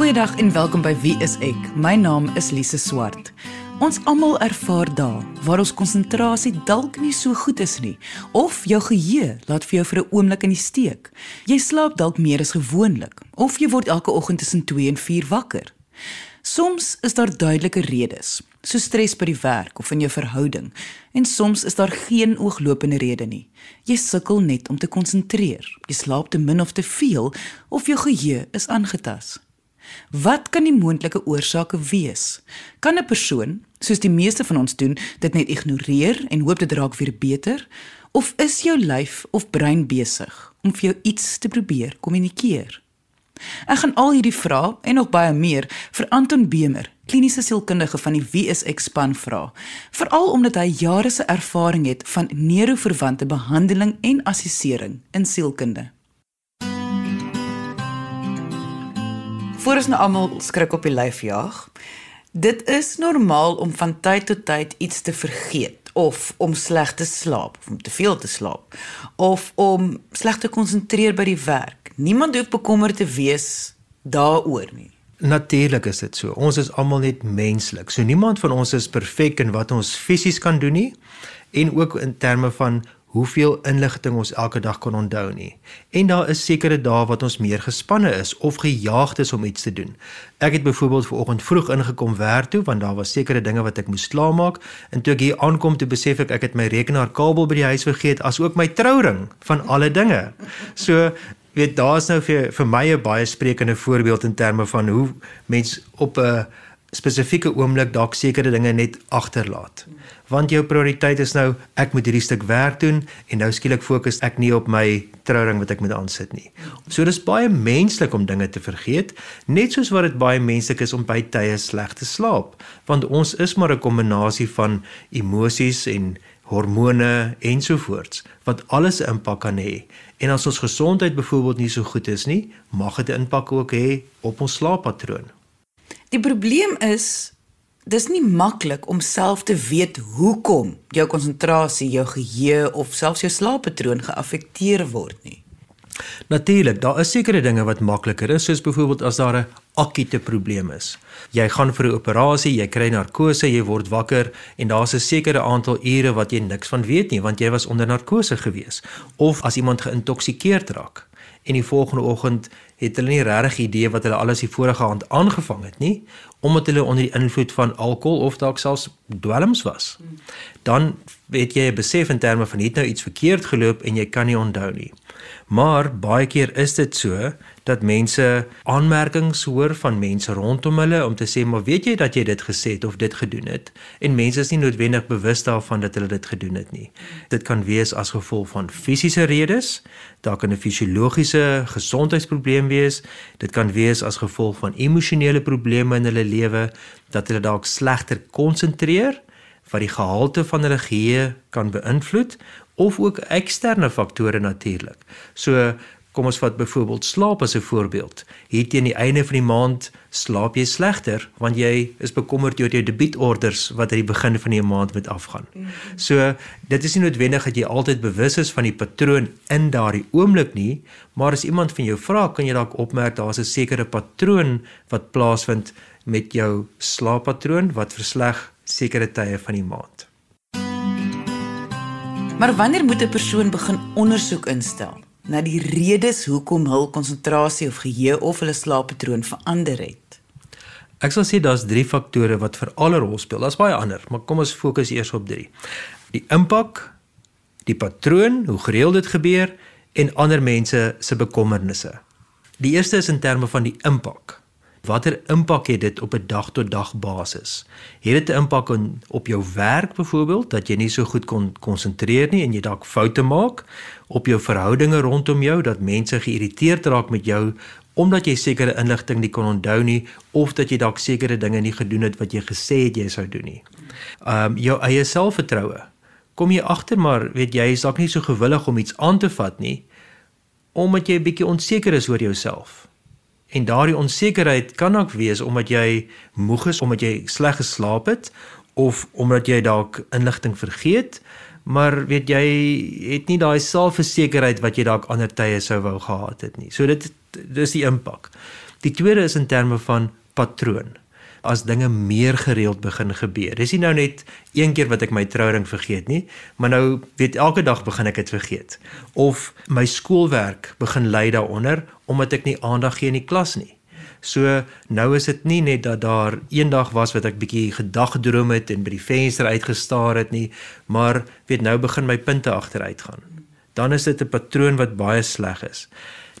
Goeiedag en welkom by Wie is ek? My naam is Lise Swart. Ons almal ervaar dae waar ons konsentrasie dalk nie so goed is nie of jou geheue laat vir jou vir 'n oomblik in die steek. Jy slaap dalk meer as gewoonlik of jy word elke oggend tussen 2 en 4 wakker. Soms is daar duidelike redes, so stres by die werk of in jou verhouding, en soms is daar geen ooglopende rede nie. Jy sukkel net om te konsentreer. Jy slaap te min of te veel of jou geheue is aangetas. Wat kan die moontlike oorsake wees? Kan 'n persoon, soos die meeste van ons doen, dit net ignoreer en hoop dit raak weer beter, of is jou lyf of brein besig om vir jou iets te probeer kommunikeer? Ek gaan al hierdie vrae en nog baie meer vir Anton Bemer, kliniese sielkundige van die WSX span vra, veral omdat hy jare se ervaring het van neuroverwante behandeling en assessering in sielkunde. Voor ons nou almal skrik op die lyf jaag. Dit is normaal om van tyd tot tyd iets te vergeet of om sleg te slaap of om te veel te slaap of om sleg te konsentreer by die werk. Niemand hoef bekommerd te wees daaroor nie. Natuurlik is dit so. Ons is almal net menslik. So niemand van ons is perfek in wat ons fisies kan doen nie en ook in terme van hoeveel inligting ons elke dag kan onthou nie. En daar is sekere dae wat ons meer gespanne is of gejaagd is om iets te doen. Ek het byvoorbeeld vanoggend vroeg ingekom werk toe want daar was sekere dinge wat ek moes klaarmaak en toe ek hier aankom toe besef ek ek het my rekenaaarkabel by die huis vergeet asook my trouring van alle dinge. So weet daar's nou vir vir my 'n baie sprekende voorbeeld in terme van hoe mens op 'n spesifieke oomblik dalk sekere dinge net agterlaat. Want jou prioriteit is nou ek moet hierdie stuk werk doen en nou skielik fokus ek nie op my trouring wat ek moet aansit nie. So dis baie menslik om dinge te vergeet, net soos wat dit baie menslik is om by tye sleg te slaap, want ons is maar 'n kombinasie van emosies en hormone ensovoorts wat alles 'n impak kan hê. En as ons gesondheid byvoorbeeld nie so goed is nie, mag dit 'n impak ook hê op ons slaappatroon. Die probleem is dis nie maklik om self te weet hoekom jou konsentrasie, jou geheue of selfs jou slaappatroon geaffekteer word nie. Natuurlik, daar is sekere dinge wat makliker is, soos byvoorbeeld as daar 'n akute probleem is. Jy gaan vir 'n operasie, jy kry narkose, jy word wakker en daar's 'n sekere aantal ure wat jy niks van weet nie want jy was onder narkose gewees. Of as iemand geïntoksikeerd raak en die volgende oggend het hulle nie regtig idee wat hulle alles die vorige aand aangevang het nie omdat hulle onder die invloed van alkohol of dalk selfs dwelms was. Dan weet jy 'n besef in terme van het nou iets verkeerd geloop en jy kan nie onthou nie. Maar baie keer is dit so dat mense aanmerkings hoor van mense rondom hulle om te sê maar weet jy dat jy dit gesê het of dit gedoen het en mense is nie noodwendig bewus daarvan dat hulle dit gedoen het nie. Dit kan wees as gevolg van fisiese redes, daar kan 'n fisiologiese gesondheidsprobleem wees, dit kan wees as gevolg van emosionele probleme in hulle lewe dat hulle dalk slegter konsentreer wat die gehalte van hulle geheue kan beïnvloed of ook eksterne faktore natuurlik. So kom ons vat byvoorbeeld slaap as 'n voorbeeld. Hier teen die einde van die maand slaap jy slegter want jy is bekommerd oor jou debietorders wat aan die begin van die maand moet afgaan. So dit is nie noodwendig dat jy altyd bewus is van die patroon in daardie oomblik nie, maar as iemand van jou vra, kan jy dalk opmerk daar's 'n sekere patroon wat plaasvind met jou slaappatroon wat versleg sekere tye van die maand. Maar wanneer moet 'n persoon begin ondersoek instel na die redes hoekom hul konsentrasie of geheue of hulle slaappatroon verander het? Ek sal sê daar's 3 faktore wat vir alle rol speel. Daar's baie ander, maar kom ons fokus eers op 3. Die impak, die patroon, hoe gereeld dit gebeur en ander mense se bekommernisse. Die eerste is in terme van die impak. Watter impak het dit op 'n dag tot dag basis? Het dit 'n impak op jou werk byvoorbeeld dat jy nie so goed kon konsentreer nie en jy dalk foute maak op jou verhoudinge rondom jou dat mense geïrriteerd raak met jou omdat jy sekere inligting nie kon onthou nie of dat jy dalk sekere dinge nie gedoen het wat jy gesê het jy sou doen nie. Um jou eie selfvertroue. Kom jy agter maar weet jy is dalk nie so gewillig om iets aan te vat nie omdat jy 'n bietjie onseker is oor jouself. En daardie onsekerheid kan ook wees omdat jy moeg is, omdat jy sleg geslaap het of omdat jy dalk inligting vergeet, maar weet jy het nie daai selfversekerheid wat jy dalk ander tye sou wou gehad het nie. So dit dis die impak. Die tweede is in terme van patroon as dinge meer gereeld begin gebeur. Dis nie nou net een keer wat ek my trouring vergeet nie, maar nou weet elke dag begin ek dit vergeet. Of my skoolwerk begin ly daaronder omdat ek nie aandag gee in die klas nie. So nou is dit nie net dat daar eendag was wat ek bietjie gedagdroom het en by die venster uitgestaar het nie, maar weet nou begin my punte agteruit gaan. Dan is dit 'n patroon wat baie sleg is.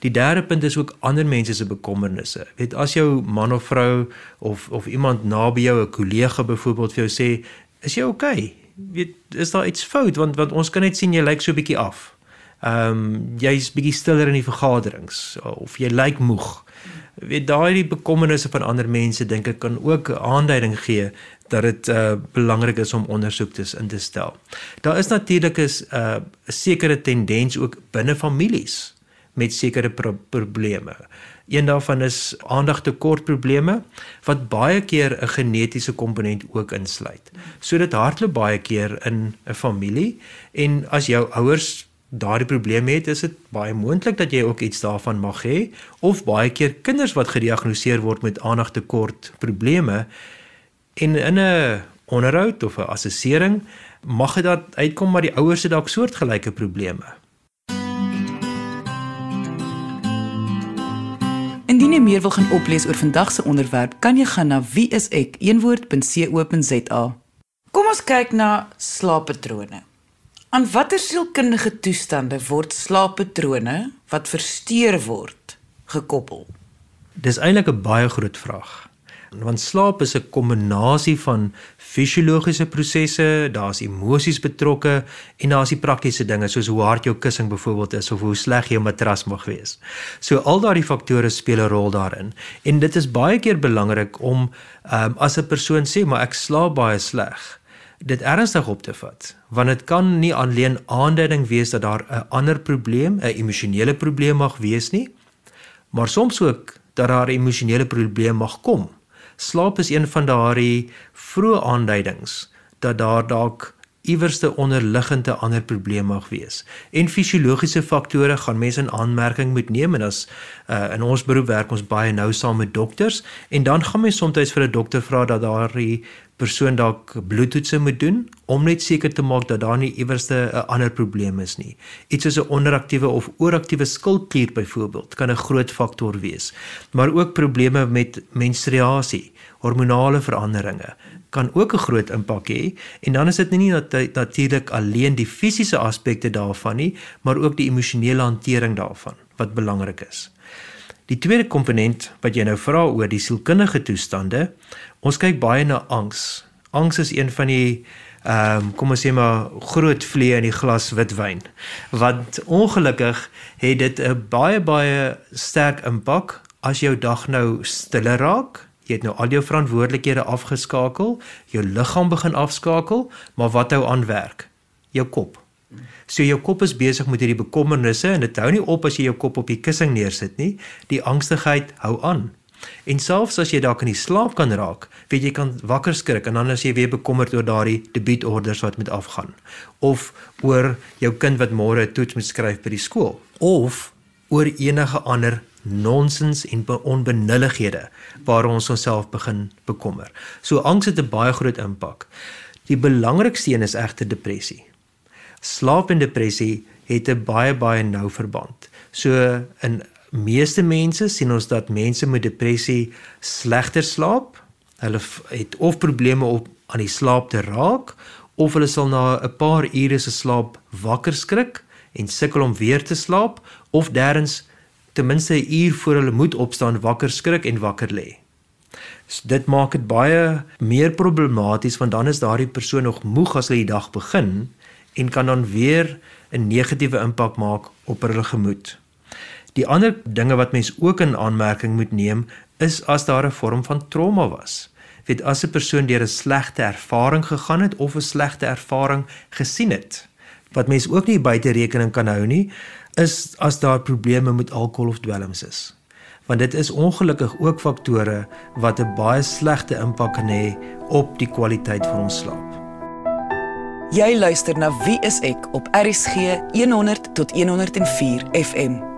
Die derde punt is ook ander mense se bekommernisse. Weet as jou man of vrou of of iemand naby jou, 'n kollega byvoorbeeld vir jou sê, "Is jy oukei?" Okay? Weet is daar iets fout want want ons kan net sien jy lyk so bietjie af. Ehm um, jy's bietjie stiller in die vergaderings of jy lyk moeg. Weet daai bekommernisse van ander mense dink ek kan ook aanduiding gee dat dit uh, belangrik is om ondersoek te in te stel. Daar is natuurlik 'n uh, sekere tendens ook binne families met sekere pro probleme. Een daarvan is aandagtekortprobleme wat baie keer 'n genetiese komponent ook insluit. So dit hardloop baie keer in 'n familie en as jou ouers daardie probleem het, is dit baie moontlik dat jy ook iets daarvan mag hê of baie keer kinders wat gediagnoseer word met aandagtekortprobleme en in 'n onderhoud of 'n assessering mag dit uitkom maar die ouers het dalk soortgelyke probleme. Indien jy meer wil gaan oplees oor vandag se onderwerp, kan jy gaan na wieisek.co.za. Kom ons kyk na slaappatrone. Aan watter sielkundige toestande word slaappatrone wat versteur word gekoppel? Dis eintlik 'n baie groot vraag want slaap is 'n kombinasie van fisiologiese prosesse, daar's emosies betrokke en daar's die praktiese dinge soos hoe hard jou kussing byvoorbeeld is of hoe sleg jou matras mag wees. So al daardie faktore speel 'n rol daarin en dit is baie keer belangrik om um, as 'n persoon sê maar ek slaap baie sleg dit ernstig op te vat want dit kan nie alleen aanduiding wees dat daar 'n ander probleem, 'n emosionele probleem mag wees nie, maar soms ook dat daar 'n emosionele probleem mag kom slaap is een van daardie vroeë aanduidings dat daar dalk iewerste onderliggende ander probleem mag wees. En fisiologiese faktore gaan mense in aanmerking moet neem en as uh, in ons beroep werk ons baie nou saam met dokters en dan gaan mens soms vir 'n dokter vra dat daardie persoon dalk bloedtoetse moet doen om net seker te maak dat daar nie iewerste 'n ander probleem is nie. Iets soos 'n onderaktiewe of ooraktiewe skildklier byvoorbeeld kan 'n groot faktor wees. Maar ook probleme met menstruasie, hormonale veranderinge kan ook 'n groot impak hê en dan is dit nie nat natuurlik alleen die fisiese aspekte daarvan nie, maar ook die emosionele hantering daarvan wat belangrik is. Die tweede komponent wat jy nou vra oor die sielkundige toestande, ons kyk baie na angs. Angs is een van die ehm um, kom ons sê maar groot vlee in die glas wit wyn. Want ongelukkig het dit 'n baie baie sterk impak as jou dag nou stiller raak jy het nou al jou verantwoordelikhede afgeskakel, jou liggaam begin afskakel, maar wat hou aan werk? Jou kop. So jou kop is besig met hierdie bekommernisse en dit hou nie op as jy jou kop op die kussing neersit nie. Die angstigheid hou aan. En selfs as jy dalk in die slaap kan raak, weet jy kan wakker skrik en dan as jy weer bekommerd oor daardie debietorders wat met afgaan of oor jou kind wat môre 'n toets moet skryf by die skool of oor enige ander nonsens en onbenullighede waar ons onsself begin bekommer. So angs het 'n baie groot impak. Die belangrikste een is egter depressie. Slaap en depressie het 'n baie baie nou verband. So in meeste mense sien ons dat mense met depressie slegter slaap. Hulle het of probleme op aan die slaap te raak of hulle sal na 'n paar ure se slaap wakker skrik en sukkel om weer te slaap of derens ten minste 'n uur voor hulle moet opstaan wakker skrik en wakker lê. So dit maak dit baie meer problematies want dan is daardie persoon nog moeg as hulle die dag begin en kan dan weer 'n negatiewe impak maak op hulle gemoed. Die ander dinge wat mens ook in aanmerking moet neem is as daar 'n vorm van trauma was. Weet as 'n persoon deur 'n slegte ervaring gegaan het of 'n slegte ervaring gesien het wat mens ook nie buite rekening kan hou nie, is as daar probleme met alkohol of dwelms is. Want dit is ongelukkig ook faktore wat 'n baie slegte impak kan hê op die kwaliteit van ons slaap. Jy luister na Wie is ek op RCG 100 tot 104 FM.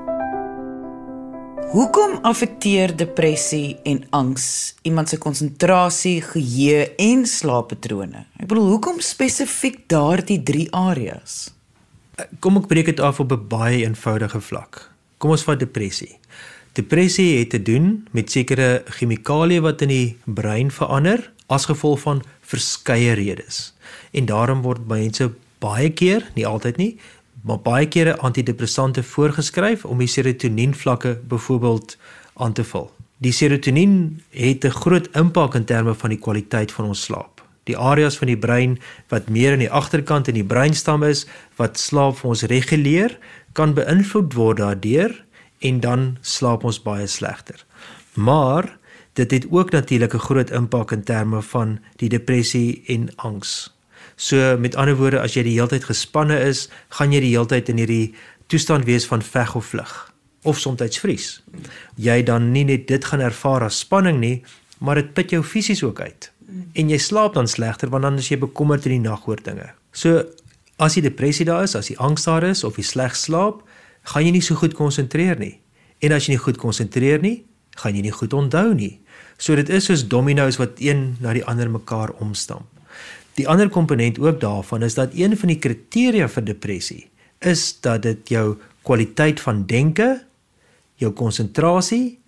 Hoekom affekteer depressie en angs iemand se konsentrasie, geheue en slaappatrone? Ek bedoel, hoekom spesifiek daardie 3 areas? Kom ek breek dit af op 'n baie eenvoudige vlak. Kom ons vat depressie. Depressie het te doen met sekere chemikalieë wat in die brein verander as gevolg van verskeie redes. En daarom word mense baie keer, nie altyd nie, maar baie kere antidepressante voorgeskryf om die serotonien vlakke byvoorbeeld aan te vul. Die serotonien het 'n groot impak in terme van die kwaliteit van ons slaap. Die areas van die brein wat meer aan die agterkant in die breinstam is wat slaap vir ons reguleer, kan beïnvloed word daardeur en dan slaap ons baie slegter. Maar dit het ook natuurlik 'n groot impak in terme van die depressie en angs. So met ander woorde, as jy die hele tyd gespanne is, gaan jy die hele tyd in hierdie toestand wees van veg of vlug of soms vries. Jy dan nie net dit gaan ervaar as spanning nie, maar dit put jou fisies ook uit. En jy slaap dan slegter want dan is jy bekommerd in die nag oor dinge. So as die depressie daar is, as die angs daar is of jy sleg slaap, gaan jy nie so goed konsentreer nie. En as jy nie goed konsentreer nie, gaan jy nie goed onthou nie. So dit is soos dominos wat een na die ander mekaar omstamp. Die ander komponent ook daarvan is dat een van die kriteria vir depressie is dat dit jou kwaliteit van denke, jou konsentrasie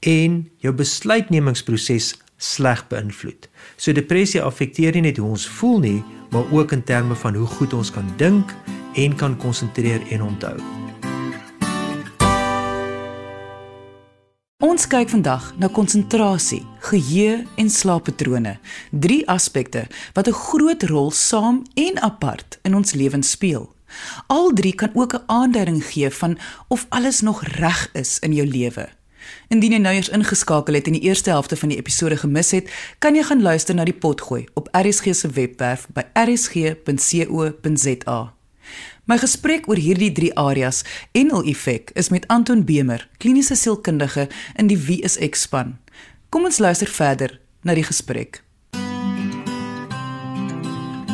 en jou besluitnemingsproses sleg beïnvloed. So depressie affekteer nie net hoe ons voel nie, maar ook in terme van hoe goed ons kan dink en kan konsentreer en onthou. Ons kyk vandag na konsentrasie, geheue en slaappatrone, drie aspekte wat 'n groot rol saam en apart in ons lewens speel. Al drie kan ook 'n aanduiding gee van of alles nog reg is in jou lewe. Indien jy nou eers ingeskakel het en die eerste helfte van die episode gemis het, kan jy gaan luister na die potgooi op RSG se webwerf by rsg.co.za. My gesprek oor hierdie drie areas en hul effek is met Anton Bemer, kliniese sielkundige in die Wie is ek span. Kom ons luister verder na die gesprek.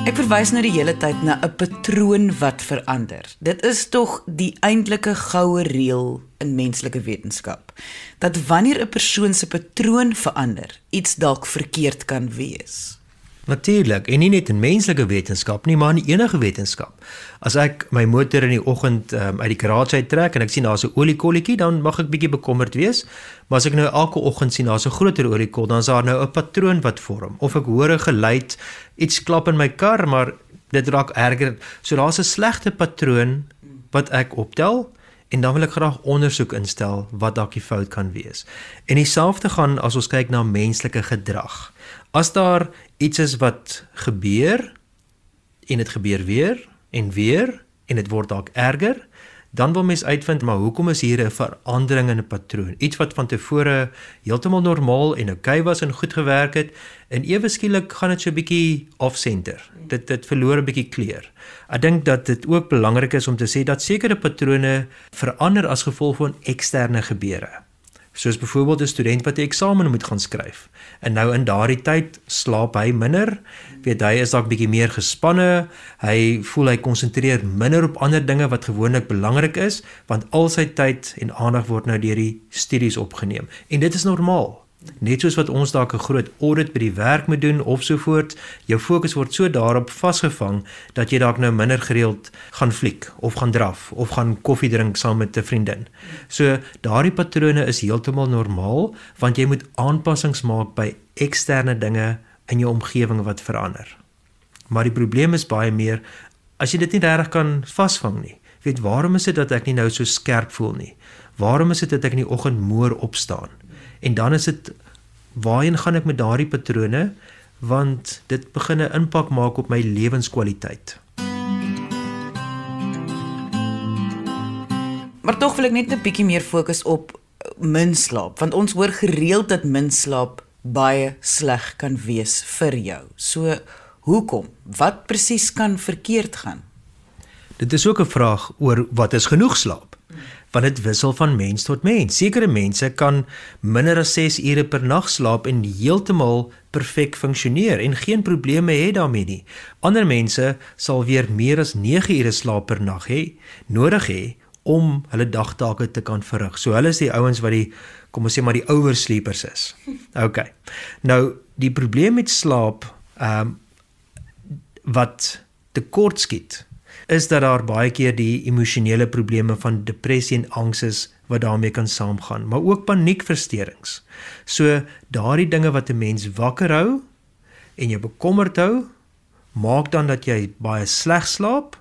Ek verwys nou die hele tyd na 'n patroon wat verander. Dit is tog die eintlike goue reël in menslike wetenskap dat wanneer 'n persoon se patroon verander, iets dalk verkeerd kan wees. Natuurlik, en nie net in menslike wetenskap nie, maar in enige wetenskap. As ek my motor in die oggend um, uit die garage uit trek en ek sien daar's 'n oliekolletjie, dan mag ek bietjie bekommerd wees. Maar as ek nou elke oggend sien daar's 'n groter oliekol, dan is daar nou 'n patroon wat vorm. Of ek hoor 'n geluid, iets klap in my kar, maar dit raak erger. So daar's 'n slegte patroon wat ek optel en dan wil ek graag ondersoek instel wat dalk die fout kan wees. En dieselfde gaan as ons kyk na menslike gedrag. As daar iets is wat gebeur en dit gebeur weer en weer en dit word dalk erger, dan wil mens uitvind maar hoekom is hier 'n verandering in 'n patroon? Iets wat van tevore heeltemal normaal en oukei okay was en goed gewerk het, en ewe skielik gaan dit so 'n bietjie off center. Dit dit verloor 'n bietjie kleur. Ek dink dat dit ook belangrik is om te sê dat sekere patrone verander as gevolg van eksterne gebeure soos byvoorbeeld 'n student wat 'n eksamen moet gaan skryf. En nou in daardie tyd slaap hy minder, weet hy is dalk bietjie meer gespanne, hy voel hy konsentreer minder op ander dinge wat gewoonlik belangrik is, want al sy tyd en aandag word nou deur die studies opgeneem. En dit is normaal. Net soos wat ons dalk 'n groot audit by die werk moet doen of so voort, jou fokus word so daarop vasgevang dat jy dalk nou minder gereeld gaan fliek of gaan draf of gaan koffie drink saam met 'n vriendin. So daardie patrone is heeltemal normaal want jy moet aanpassings maak by eksterne dinge in jou omgewing wat verander. Maar die probleem is baie meer as jy dit nie regtig kan vasvang nie. Weet waarom is dit dat ek nie nou so skerp voel nie? Waarom is dit dat ek in die oggend moer opstaan? En dan is dit waarheen gaan ek met daardie patrone want dit begin 'n impak maak op my lewenskwaliteit. Maar tog wil ek net 'n bietjie meer fokus op min slaap want ons hoor gereeld dat min slaap baie sleg kan wees vir jou. So hoekom? Wat presies kan verkeerd gaan? Dit is ook 'n vraag oor wat is genoeg slaap want dit wissel van mens tot mens. Sekere mense kan minder as 6 ure per nag slaap en heeltemal perfek funksioneer en geen probleme hê daarmee nie. Ander mense sal weer meer as 9 ure slaap per nag hê, nodig hê om hulle dagtake te kan verrig. So hulle is die ouens wat die kom ons sê maar die ouer sleepers is. OK. Nou die probleem met slaap ehm um, wat tekortskiet is dat daar baie keer die emosionele probleme van depressie en angs is wat daarmee kan saamgaan, maar ook paniekversteurings. So daardie dinge wat 'n mens wakker hou en jou bekommerd hou, maak dan dat jy baie sleg slaap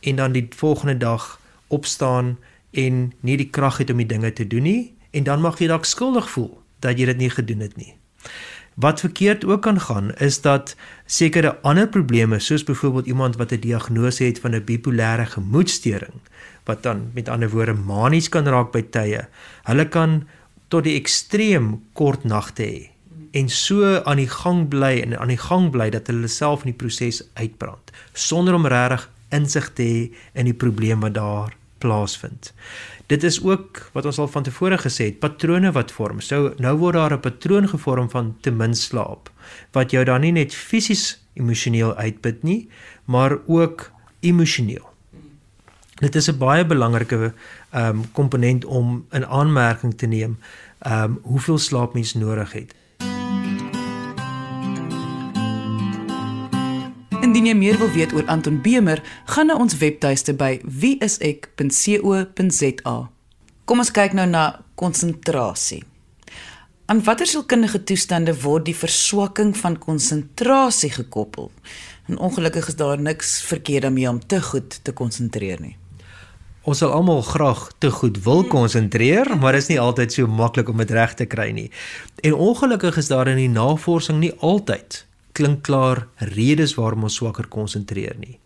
en dan die volgende dag opstaan en nie die krag het om die dinge te doen nie en dan mag jy dalk skuldig voel dat jy dit nie gedoen het nie. Wat verkeerd ook kan gaan is dat sekere ander probleme soos byvoorbeeld iemand wat 'n diagnose het van 'n bipolêre gemoedstoring wat dan met ander woorde manies kan raak by tye. Hulle kan tot die ekstreem kort nagte hê en so aan die gang bly en aan die gang bly dat hulle self in die proses uitbrand sonder om regtig insig te hê in die probleem wat daar plaasvind. Dit is ook wat ons al van tevore gesê het, patrone wat vorm. So nou word daar 'n patroon gevorm van te min slaap wat jou dan nie net fisies emosioneel uitput nie, maar ook emosioneel. Dit is 'n baie belangrike ehm um, komponent om in aanmerking te neem ehm um, hoeveel slaap mens nodig het. Indien jy meer wil weet oor Anton Bemer, gaan na ons webtuiste by wieisek.co.za. Kom ons kyk nou na konsentrasie. Aan watter sielkundige toestande word die verswakking van konsentrasie gekoppel? En ongelukkig is daar niks verkeerd daarmee om te goed te konsentreer nie. Ons sal almal graag te goed wil konsentreer, maar dit is nie altyd so maklik om dit reg te kry nie. En ongelukkig is daar in die navorsing nie altyd klink klaar redes waarom ons swakker konsentreer nie.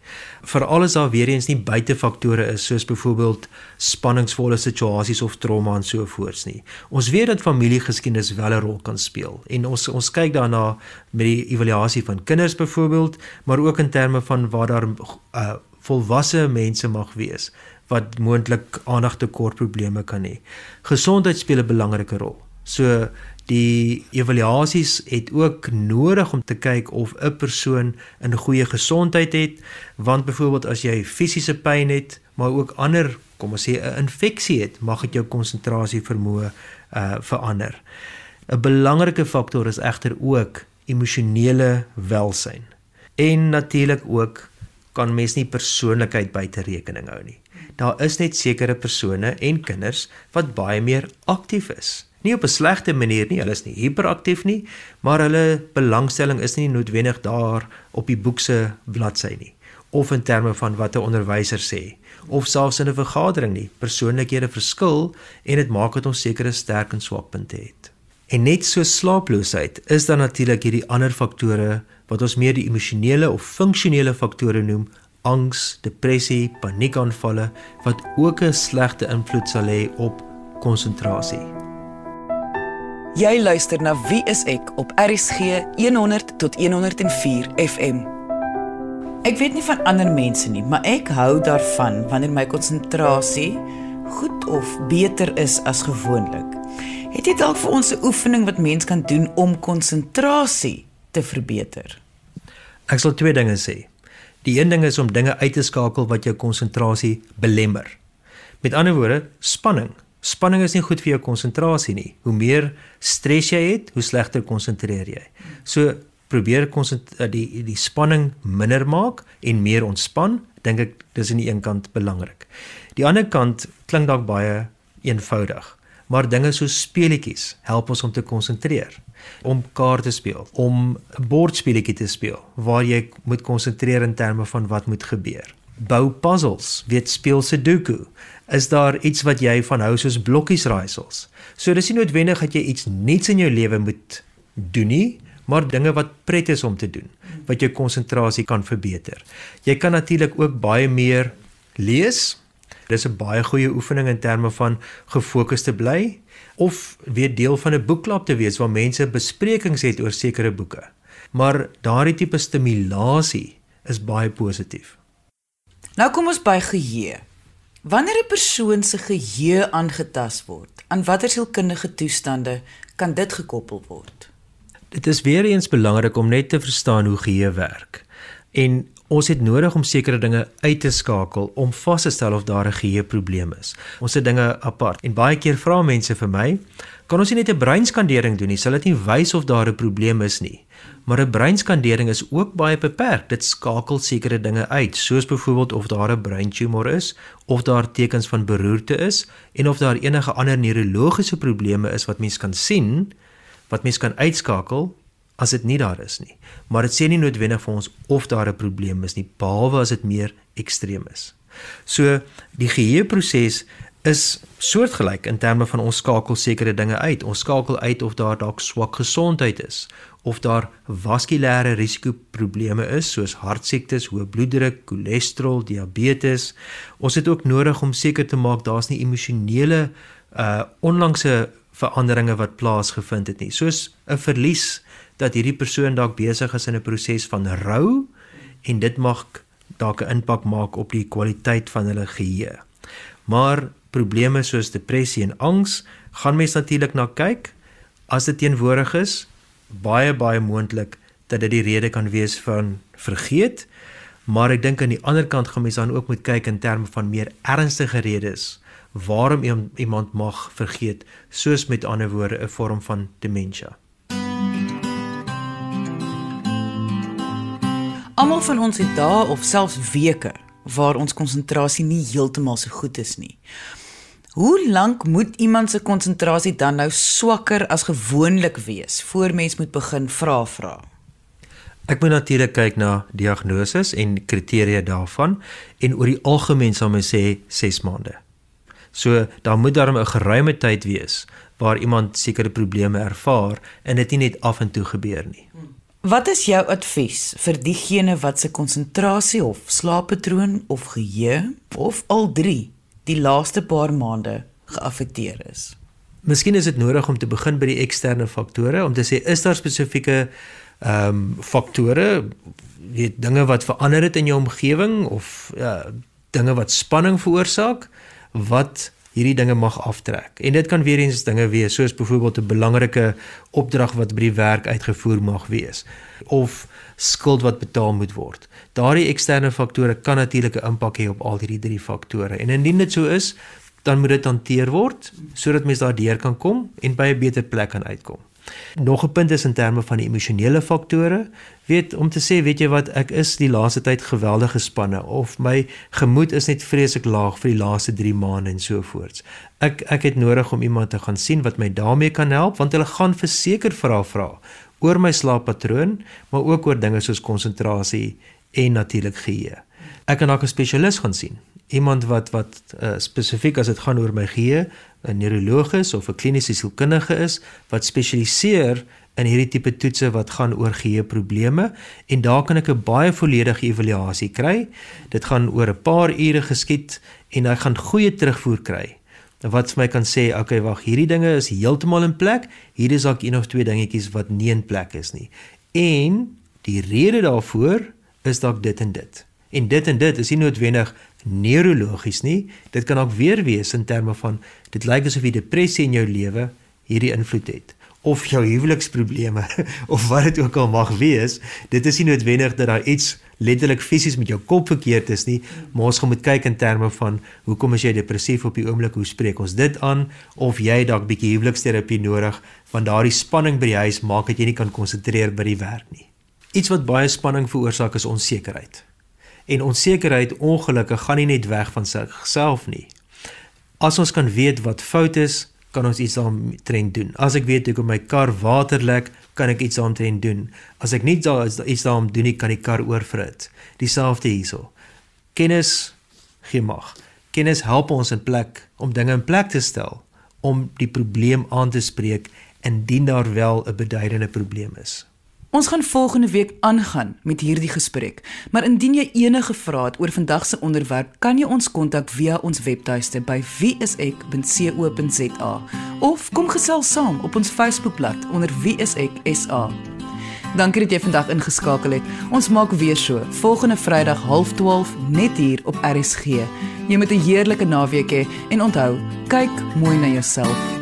Veral as daar weer eens nie buitefaktore is soos byvoorbeeld spanningsvolle situasies of trauma en so voorts nie. Ons weet dat familiegeskiedenis wel 'n rol kan speel en ons ons kyk daarna met die evaluasie van kinders byvoorbeeld, maar ook in terme van waar daar uh, volwasse mense mag wees wat moontlik aandagtekort probleme kan hê. Gesondheid speel 'n belangrike rol. So Die evaluasies het ook nodig om te kyk of 'n persoon 'n goeie gesondheid het, want byvoorbeeld as jy fisiese pyn het, maar ook ander, kom ons sê 'n infeksie het, mag dit jou konsentrasie vermoë uh verander. 'n Belangrike faktor is egter ook emosionele welsyn. En natuurlik ook kan mens nie persoonlikheid buite rekening hou nie. Daar is net sekere persone en kinders wat baie meer aktief is Nie op 'n slegte manier nie, hulle is nie hiperaktief nie, maar hulle belangstelling is nie noodwendig daar op die boek se bladsy nie of in terme van wat 'n onderwyser sê of selfs in 'n vergadering nie. Persoonlikhede verskil en dit maak dat ons sekere sterk en swak punte het. En net so slaaploosheid is dan natuurlik hierdie ander faktore wat ons meer die emosionele of funksionele faktore noem, angs, depressie, paniekaanvalle wat ook 'n slegte invloed sal hê op konsentrasie. Jy luister na Wie is ek op RCG 100 tot 104 FM. Ek weet nie van ander mense nie, maar ek hou daarvan wanneer my konsentrasie goed of beter is as gewoonlik. Het jy dalk vir ons 'n oefening wat mens kan doen om konsentrasie te verbeter? Ek sal twee dinge sê. Die een ding is om dinge uit te skakel wat jou konsentrasie belemmer. Met ander woorde, spanning Spanning is nie goed vir jou konsentrasie nie. Hoe meer stres jy het, hoe slegter konsentreer jy. So probeer eh, die die spanning minder maak en meer ontspan, dink ek dis aan die een kant belangrik. Die ander kant klink dalk baie eenvoudig, maar dinge so speletjies help ons om te konsentreer, om kaarte speel, om 'n bordspeletjie te speel waar jy moet konsentreer in terme van wat moet gebeur. Bou puzzles, weet speel Sudoku is daar iets wat jy van hou soos blokkies raaisels. So dis nie noodwendig dat jy iets nuuts in jou lewe moet doen nie, maar dinge wat pret is om te doen, wat jou konsentrasie kan verbeter. Jy kan natuurlik ook baie meer lees. Dis 'n baie goeie oefening in terme van gefokus te bly of weer deel van 'n boekklub te wees waar mense besprekings het oor sekere boeke. Maar daardie tipe stimulasie is baie positief. Nou kom ons by geheue. Wanneer 'n persoon se geheue aangetast word, aan watter sielkundige toestande kan dit gekoppel word? Dit is weer eens belangrik om net te verstaan hoe geheue werk. En Ons het nodig om sekere dinge uit te skakel om vas te stel of daar 'n geheueprobleem is. Ons het dinge apart. En baie keer vra mense vir my, kan ons nie net 'n breinskandering doen nie? Sal dit nie wys of daar 'n probleem is nie? Maar 'n breinskandering is ook baie beperk. Dit skakel sekere dinge uit, soos byvoorbeeld of daar 'n breintumor is, of daar tekens van beroerte is en of daar enige ander neurologiese probleme is wat mens kan sien wat mens kan uitskakel as dit nie daar is nie. Maar dit sê nie noodwendig vir ons of daar 'n probleem is nie, behalwe as dit meer ekstreem is. So die geheueproses is soortgelyk in terme van ons skakel sekere dinge uit. Ons skakel uit of daar dalk swak gesondheid is of daar vaskulêre risikoprobleme is soos hartsiektes, hoë bloeddruk, cholesterol, diabetes. Ons het ook nodig om seker te maak daar's nie emosionele uh onlangse veranderinge wat plaasgevind het nie. Soos 'n verlies dat hierdie persoon dalk besig is in 'n proses van rou en dit mag dalk 'n impak maak op die kwaliteit van hulle geheue. Maar probleme soos depressie en angs gaan mens natuurlik na kyk as dit teenwoordig is baie baie moontlik dat dit die rede kan wees van vergeet maar ek dink aan die ander kant gaan mens dan ook moet kyk in terme van meer ernstige redes waarom iemand mag vergeet soos met ander woorde 'n vorm van demensie Almal van ons het dae of selfs weke waar ons konsentrasie nie heeltemal so goed is nie. Hoe lank moet iemand se konsentrasie dan nou swakker as gewoonlik wees voor mens moet begin vra vra? Ek moet natuurlik kyk na diagnose en kriteria daarvan en oor die algemeen sal mens sê 6 maande. So daar moet daarom 'n geruime tyd wees waar iemand sekere probleme ervaar en dit nie net af en toe gebeur nie. Wat is jou advies vir diegene wat se konsentrasie of slaappatroon of geheue of al drie die laaste paar maande geaffekteer is. Miskien is dit nodig om te begin by die eksterne faktore om te sê is daar spesifieke ehm um, faktore, weet dinge wat verander het in jou omgewing of ja, dinge wat spanning veroorsaak wat hierdie dinge mag aftrek. En dit kan weer eens dinge wees soos byvoorbeeld 'n belangrike opdrag wat by die werk uitgevoer mag wees of skuld wat betaal moet word. Daardie eksterne faktore kan natuurlik 'n impak hê op al hierdie drie faktore. En indien dit so is, dan moet dit hanteer word sodat mens daardeur kan kom en by 'n beter plek kan uitkom. Nog 'n punt is in terme van die emosionele faktore, weet om te sê, weet jy wat, ek is die laaste tyd geweldig gespanne of my gemoed is net vreeslik laag vir die laaste 3 maande en so voort. Ek ek het nodig om iemand te gaan sien wat my daarmee kan help want hulle gaan verseker vra vra oor my slaappatroon, maar ook oor dinge soos konsentrasie en natuurlik geheue. Ek kan dalk 'n spesialis gaan sien. Iemand wat wat uh, spesifiek as dit gaan oor my geheue, 'n neuroloog of 'n kliniese sielkundige is wat spesialiseer in hierdie tipe toetse wat gaan oor geheue probleme en daar kan ek 'n baie volledige evaluasie kry. Dit gaan oor 'n paar ure geskied en ek gaan goeie terugvoer kry wat vir my kan sê, okay, wag, hierdie dinge is heeltemal in plek. Hier is dalk een of twee dingetjies wat nie in plek is nie. En die rede daarvoor is dalk dit en dit. En dit en dit is nie noodwendig neurologies nie. Dit kan ook weer wees in terme van dit lyk asof die depressie in jou lewe hierdie invloed het of jou huweliksprobleme of wat dit ook al mag wees. Dit is nie noodwendig dat daar iets letterlik fisies met jou kop verkeerd is nie, maar ons gaan moet kyk in terme van hoekom is jy depressief op die oomblik? Hoe spreek ons dit aan of jy dalk bietjie huweliksterapie nodig want daardie spanning by die huis maak dat jy nie kan konsentreer by die werk nie. Iets wat baie spanning veroorsaak is onsekerheid. En onsekerheid ongelukkig gaan nie net weg van self nie. As ons kan weet wat fout is, kan ons iets daaroor doen. As ek weet ek op my kar water lek, kan ek iets daaroor doen. As ek nie daar iets daaroor doen nie, kan die kar oorvrit. Dieselfde hierso. Kennis gee mag. Kennis help ons in plek om dinge in plek te stel om die probleem aan te spreek indien daar wel 'n beduidende probleem is. Ons gaan volgende week aangaan met hierdie gesprek. Maar indien jy enige vrae het oor vandag se onderwerp, kan jy ons kontak via ons webtuiste by wieisek.co.za of kom gesels saam op ons Facebookblad onder wieiseksa. Dankie dat jy vandag ingeskakel het. Ons maak weer so volgende Vrydag 12:30 net hier op RSG. Jy moet 'n heerlike naweek hê en onthou, kyk mooi na jouself.